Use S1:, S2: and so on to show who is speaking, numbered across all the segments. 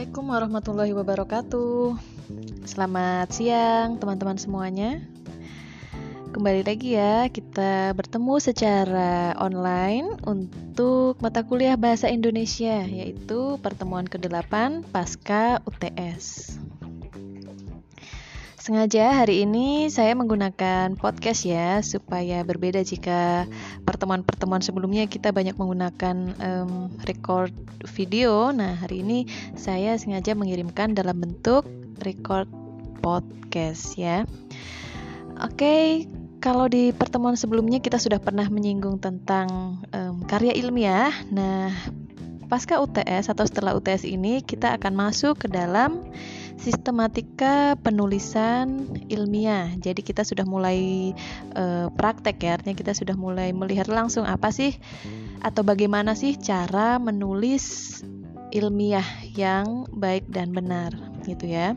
S1: Assalamualaikum warahmatullahi wabarakatuh. Selamat siang, teman-teman semuanya. Kembali lagi ya, kita bertemu secara online untuk mata kuliah Bahasa Indonesia, yaitu pertemuan ke-8 pasca UTS. Sengaja hari ini saya menggunakan podcast ya, supaya berbeda jika pertemuan-pertemuan sebelumnya kita banyak menggunakan um, record video. Nah, hari ini saya sengaja mengirimkan dalam bentuk record podcast ya. Oke, kalau di pertemuan sebelumnya kita sudah pernah menyinggung tentang um, karya ilmiah. Nah, pasca UTS atau setelah UTS ini kita akan masuk ke dalam sistematika penulisan ilmiah. Jadi kita sudah mulai uh, praktek ya, artinya kita sudah mulai melihat langsung apa sih atau bagaimana sih cara menulis ilmiah yang baik dan benar gitu ya.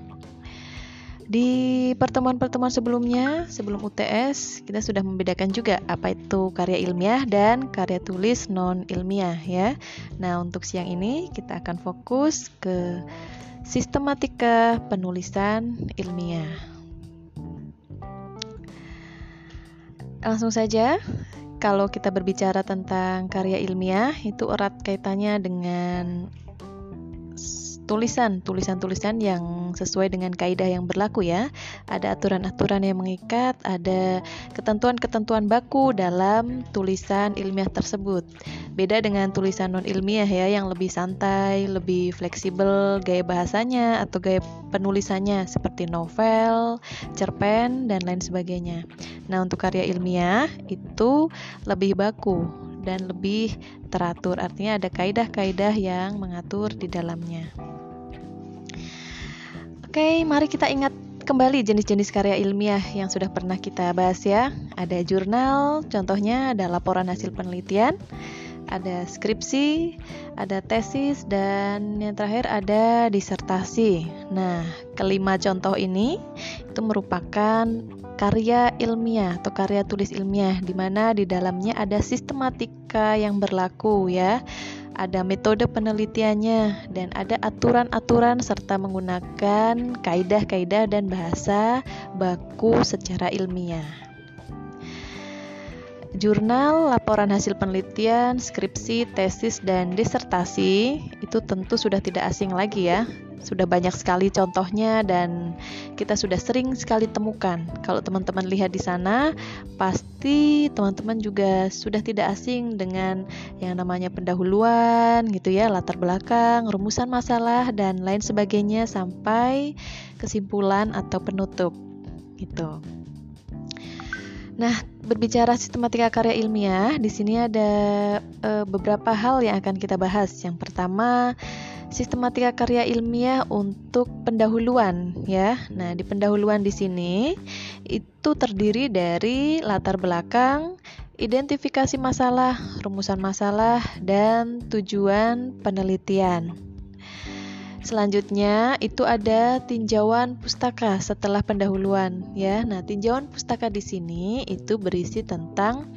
S1: Di pertemuan-pertemuan sebelumnya, sebelum UTS, kita sudah membedakan juga apa itu karya ilmiah dan karya tulis non ilmiah ya. Nah, untuk siang ini kita akan fokus ke sistematika penulisan ilmiah. Langsung saja, kalau kita berbicara tentang karya ilmiah, itu erat kaitannya dengan tulisan, tulisan-tulisan yang sesuai dengan kaidah yang berlaku ya. Ada aturan-aturan yang mengikat, ada ketentuan-ketentuan baku dalam tulisan ilmiah tersebut. Beda dengan tulisan non ilmiah ya yang lebih santai, lebih fleksibel gaya bahasanya atau gaya penulisannya seperti novel, cerpen dan lain sebagainya. Nah, untuk karya ilmiah itu lebih baku dan lebih teratur. Artinya ada kaidah-kaidah yang mengatur di dalamnya. Oke, mari kita ingat kembali jenis-jenis karya ilmiah yang sudah pernah kita bahas ya. Ada jurnal, contohnya ada laporan hasil penelitian, ada skripsi, ada tesis, dan yang terakhir ada disertasi. Nah, kelima contoh ini itu merupakan karya ilmiah atau karya tulis ilmiah di mana di dalamnya ada sistematika yang berlaku ya. Ada metode penelitiannya dan ada aturan-aturan serta menggunakan kaidah-kaidah dan bahasa baku secara ilmiah jurnal, laporan hasil penelitian, skripsi, tesis, dan disertasi itu tentu sudah tidak asing lagi ya. Sudah banyak sekali contohnya dan kita sudah sering sekali temukan. Kalau teman-teman lihat di sana, pasti teman-teman juga sudah tidak asing dengan yang namanya pendahuluan gitu ya, latar belakang, rumusan masalah dan lain sebagainya sampai kesimpulan atau penutup gitu. Nah, berbicara sistematika karya ilmiah, di sini ada e, beberapa hal yang akan kita bahas. Yang pertama, sistematika karya ilmiah untuk pendahuluan ya. Nah, di pendahuluan di sini itu terdiri dari latar belakang, identifikasi masalah, rumusan masalah, dan tujuan penelitian. Selanjutnya itu ada tinjauan pustaka setelah pendahuluan ya. Nah, tinjauan pustaka di sini itu berisi tentang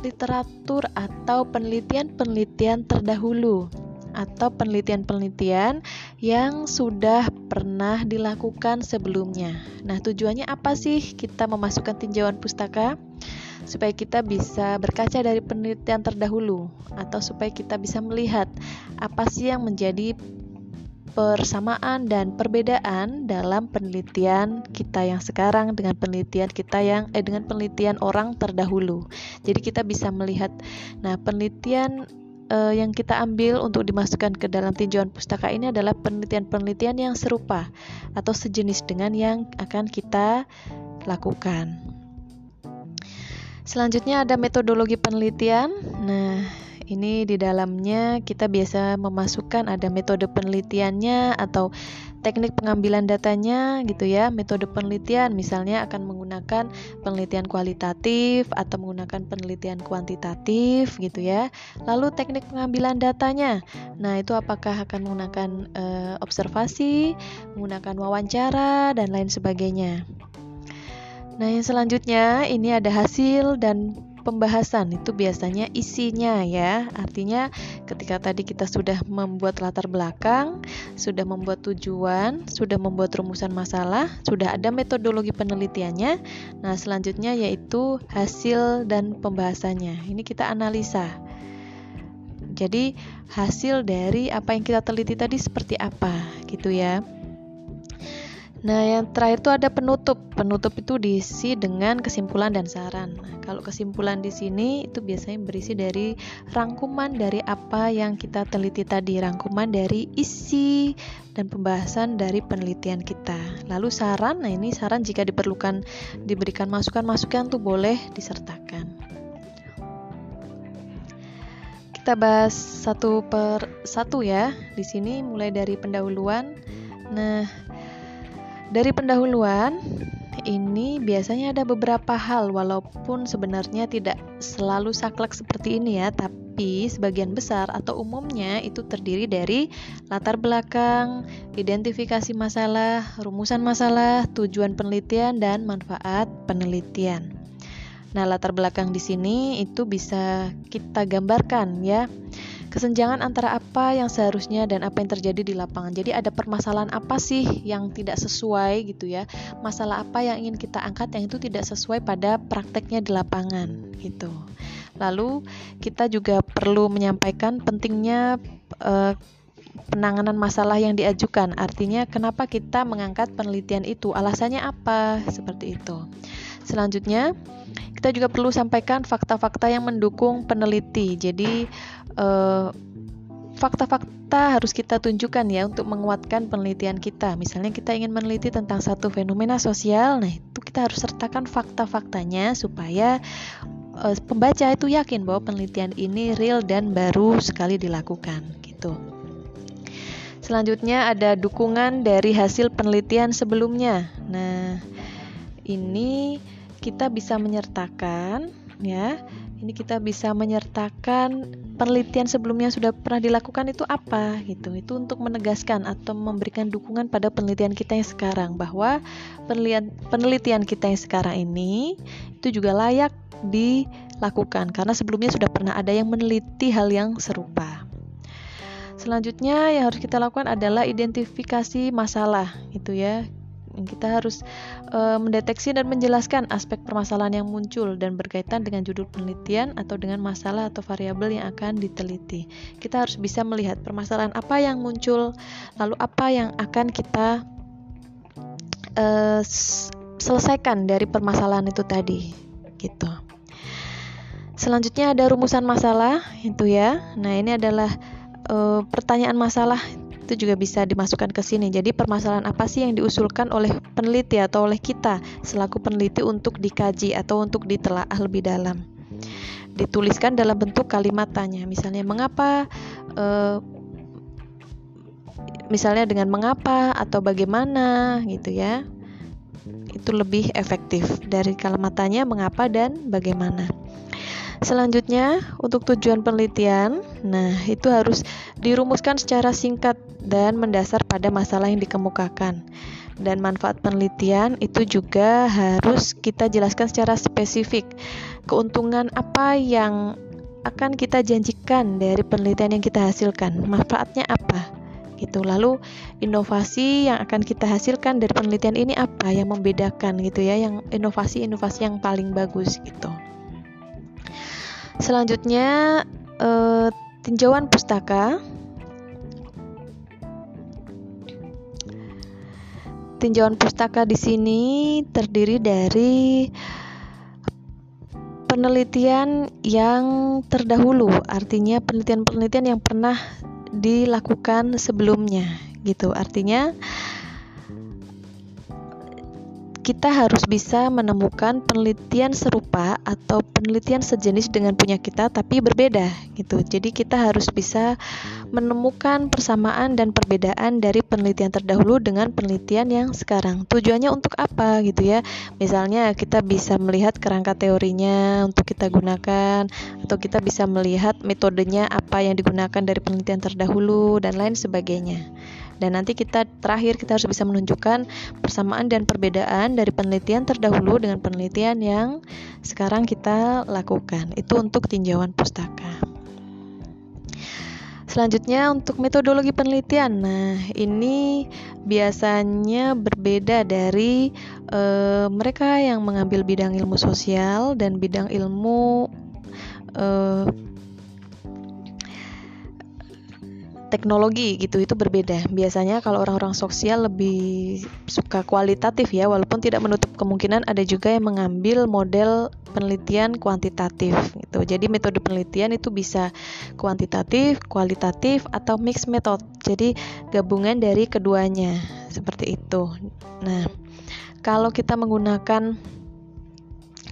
S1: literatur atau penelitian-penelitian terdahulu atau penelitian-penelitian yang sudah pernah dilakukan sebelumnya. Nah, tujuannya apa sih kita memasukkan tinjauan pustaka? Supaya kita bisa berkaca dari penelitian terdahulu atau supaya kita bisa melihat apa sih yang menjadi persamaan dan perbedaan dalam penelitian kita yang sekarang dengan penelitian kita yang eh dengan penelitian orang terdahulu. Jadi kita bisa melihat nah penelitian eh, yang kita ambil untuk dimasukkan ke dalam tinjauan pustaka ini adalah penelitian-penelitian yang serupa atau sejenis dengan yang akan kita lakukan. Selanjutnya ada metodologi penelitian. Nah, ini di dalamnya kita biasa memasukkan ada metode penelitiannya atau teknik pengambilan datanya gitu ya. Metode penelitian misalnya akan menggunakan penelitian kualitatif atau menggunakan penelitian kuantitatif gitu ya. Lalu teknik pengambilan datanya. Nah, itu apakah akan menggunakan e, observasi, menggunakan wawancara dan lain sebagainya. Nah, yang selanjutnya ini ada hasil dan pembahasan itu biasanya isinya ya. Artinya ketika tadi kita sudah membuat latar belakang, sudah membuat tujuan, sudah membuat rumusan masalah, sudah ada metodologi penelitiannya. Nah, selanjutnya yaitu hasil dan pembahasannya. Ini kita analisa. Jadi, hasil dari apa yang kita teliti tadi seperti apa gitu ya. Nah, yang terakhir itu ada penutup. Penutup itu diisi dengan kesimpulan dan saran. Nah, kalau kesimpulan di sini itu biasanya berisi dari rangkuman dari apa yang kita teliti tadi, rangkuman dari isi dan pembahasan dari penelitian kita. Lalu saran, nah ini saran jika diperlukan diberikan masukan-masukan tuh boleh disertakan. Kita bahas satu per satu ya. Di sini mulai dari pendahuluan. Nah, dari pendahuluan, ini biasanya ada beberapa hal walaupun sebenarnya tidak selalu saklek seperti ini ya, tapi sebagian besar atau umumnya itu terdiri dari latar belakang, identifikasi masalah, rumusan masalah, tujuan penelitian dan manfaat penelitian. Nah, latar belakang di sini itu bisa kita gambarkan ya kesenjangan antara apa yang seharusnya dan apa yang terjadi di lapangan. Jadi ada permasalahan apa sih yang tidak sesuai gitu ya? Masalah apa yang ingin kita angkat yang itu tidak sesuai pada prakteknya di lapangan gitu. Lalu kita juga perlu menyampaikan pentingnya uh, penanganan masalah yang diajukan. Artinya kenapa kita mengangkat penelitian itu? Alasannya apa? Seperti itu. Selanjutnya, kita juga perlu sampaikan fakta-fakta yang mendukung peneliti. Jadi eh, fakta-fakta harus kita tunjukkan ya untuk menguatkan penelitian kita. Misalnya kita ingin meneliti tentang satu fenomena sosial, nah itu kita harus sertakan fakta-faktanya supaya uh, pembaca itu yakin bahwa penelitian ini real dan baru sekali dilakukan gitu. Selanjutnya ada dukungan dari hasil penelitian sebelumnya. Nah, ini kita bisa menyertakan ya. Ini kita bisa menyertakan penelitian sebelumnya sudah pernah dilakukan itu apa gitu. Itu untuk menegaskan atau memberikan dukungan pada penelitian kita yang sekarang bahwa penelitian penelitian kita yang sekarang ini itu juga layak dilakukan karena sebelumnya sudah pernah ada yang meneliti hal yang serupa. Selanjutnya yang harus kita lakukan adalah identifikasi masalah gitu ya kita harus e, mendeteksi dan menjelaskan aspek permasalahan yang muncul dan berkaitan dengan judul penelitian atau dengan masalah atau variabel yang akan diteliti. Kita harus bisa melihat permasalahan apa yang muncul, lalu apa yang akan kita e, selesaikan dari permasalahan itu tadi, gitu. Selanjutnya ada rumusan masalah, itu ya. Nah ini adalah e, pertanyaan masalah itu juga bisa dimasukkan ke sini. Jadi permasalahan apa sih yang diusulkan oleh peneliti atau oleh kita selaku peneliti untuk dikaji atau untuk ditelaah lebih dalam. Dituliskan dalam bentuk kalimat tanya. Misalnya mengapa uh, misalnya dengan mengapa atau bagaimana gitu ya. Itu lebih efektif dari kalimat tanya mengapa dan bagaimana. Selanjutnya, untuk tujuan penelitian, nah itu harus dirumuskan secara singkat dan mendasar pada masalah yang dikemukakan. Dan manfaat penelitian itu juga harus kita jelaskan secara spesifik. Keuntungan apa yang akan kita janjikan dari penelitian yang kita hasilkan? Manfaatnya apa? Gitu. Lalu inovasi yang akan kita hasilkan dari penelitian ini apa yang membedakan gitu ya, yang inovasi-inovasi yang paling bagus gitu. Selanjutnya uh, tinjauan pustaka. Tinjauan pustaka di sini terdiri dari penelitian yang terdahulu, artinya penelitian-penelitian yang pernah dilakukan sebelumnya gitu. Artinya kita harus bisa menemukan penelitian serupa atau penelitian sejenis dengan punya kita tapi berbeda gitu. Jadi kita harus bisa menemukan persamaan dan perbedaan dari penelitian terdahulu dengan penelitian yang sekarang. Tujuannya untuk apa gitu ya? Misalnya kita bisa melihat kerangka teorinya untuk kita gunakan atau kita bisa melihat metodenya apa yang digunakan dari penelitian terdahulu dan lain sebagainya. Dan nanti kita terakhir kita harus bisa menunjukkan persamaan dan perbedaan dari penelitian terdahulu dengan penelitian yang sekarang kita lakukan. Itu untuk tinjauan pustaka. Selanjutnya untuk metodologi penelitian. Nah, ini biasanya berbeda dari e, mereka yang mengambil bidang ilmu sosial dan bidang ilmu e, teknologi gitu itu berbeda. Biasanya kalau orang-orang sosial lebih suka kualitatif ya, walaupun tidak menutup kemungkinan ada juga yang mengambil model penelitian kuantitatif gitu. Jadi metode penelitian itu bisa kuantitatif, kualitatif atau mix method. Jadi gabungan dari keduanya seperti itu. Nah, kalau kita menggunakan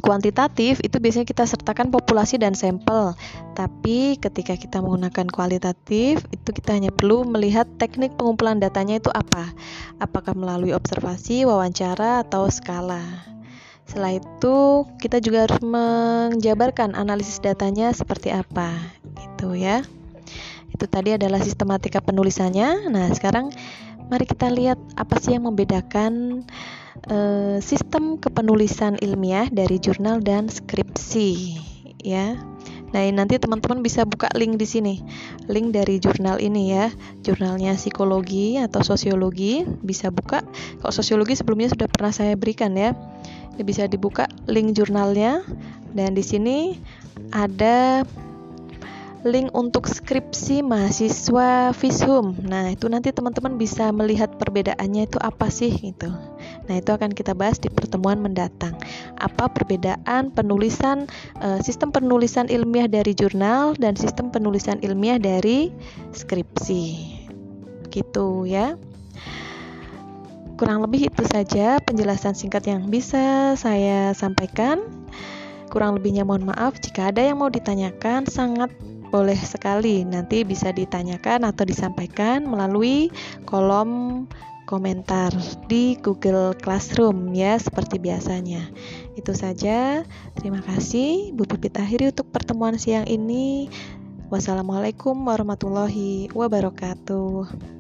S1: Kuantitatif itu biasanya kita sertakan populasi dan sampel. Tapi ketika kita menggunakan kualitatif, itu kita hanya perlu melihat teknik pengumpulan datanya itu apa. Apakah melalui observasi, wawancara, atau skala. Setelah itu, kita juga harus menjabarkan analisis datanya seperti apa. Gitu ya. Itu tadi adalah sistematika penulisannya. Nah, sekarang mari kita lihat apa sih yang membedakan uh, sistem kepenulisan ilmiah dari jurnal dan skripsi ya. Nah, nanti teman-teman bisa buka link di sini. Link dari jurnal ini ya. Jurnalnya psikologi atau sosiologi bisa buka. Kalau sosiologi sebelumnya sudah pernah saya berikan ya. Ini bisa dibuka link jurnalnya dan di sini ada link untuk skripsi mahasiswa Vishum. Nah, itu nanti teman-teman bisa melihat perbedaannya itu apa sih gitu. Nah, itu akan kita bahas di pertemuan mendatang. Apa perbedaan penulisan e, sistem penulisan ilmiah dari jurnal dan sistem penulisan ilmiah dari skripsi. Gitu ya. Kurang lebih itu saja penjelasan singkat yang bisa saya sampaikan. Kurang lebihnya mohon maaf jika ada yang mau ditanyakan sangat boleh sekali nanti bisa ditanyakan atau disampaikan melalui kolom komentar di Google Classroom ya seperti biasanya. Itu saja. Terima kasih Bu Pipit akhiri untuk pertemuan siang ini. Wassalamualaikum warahmatullahi wabarakatuh.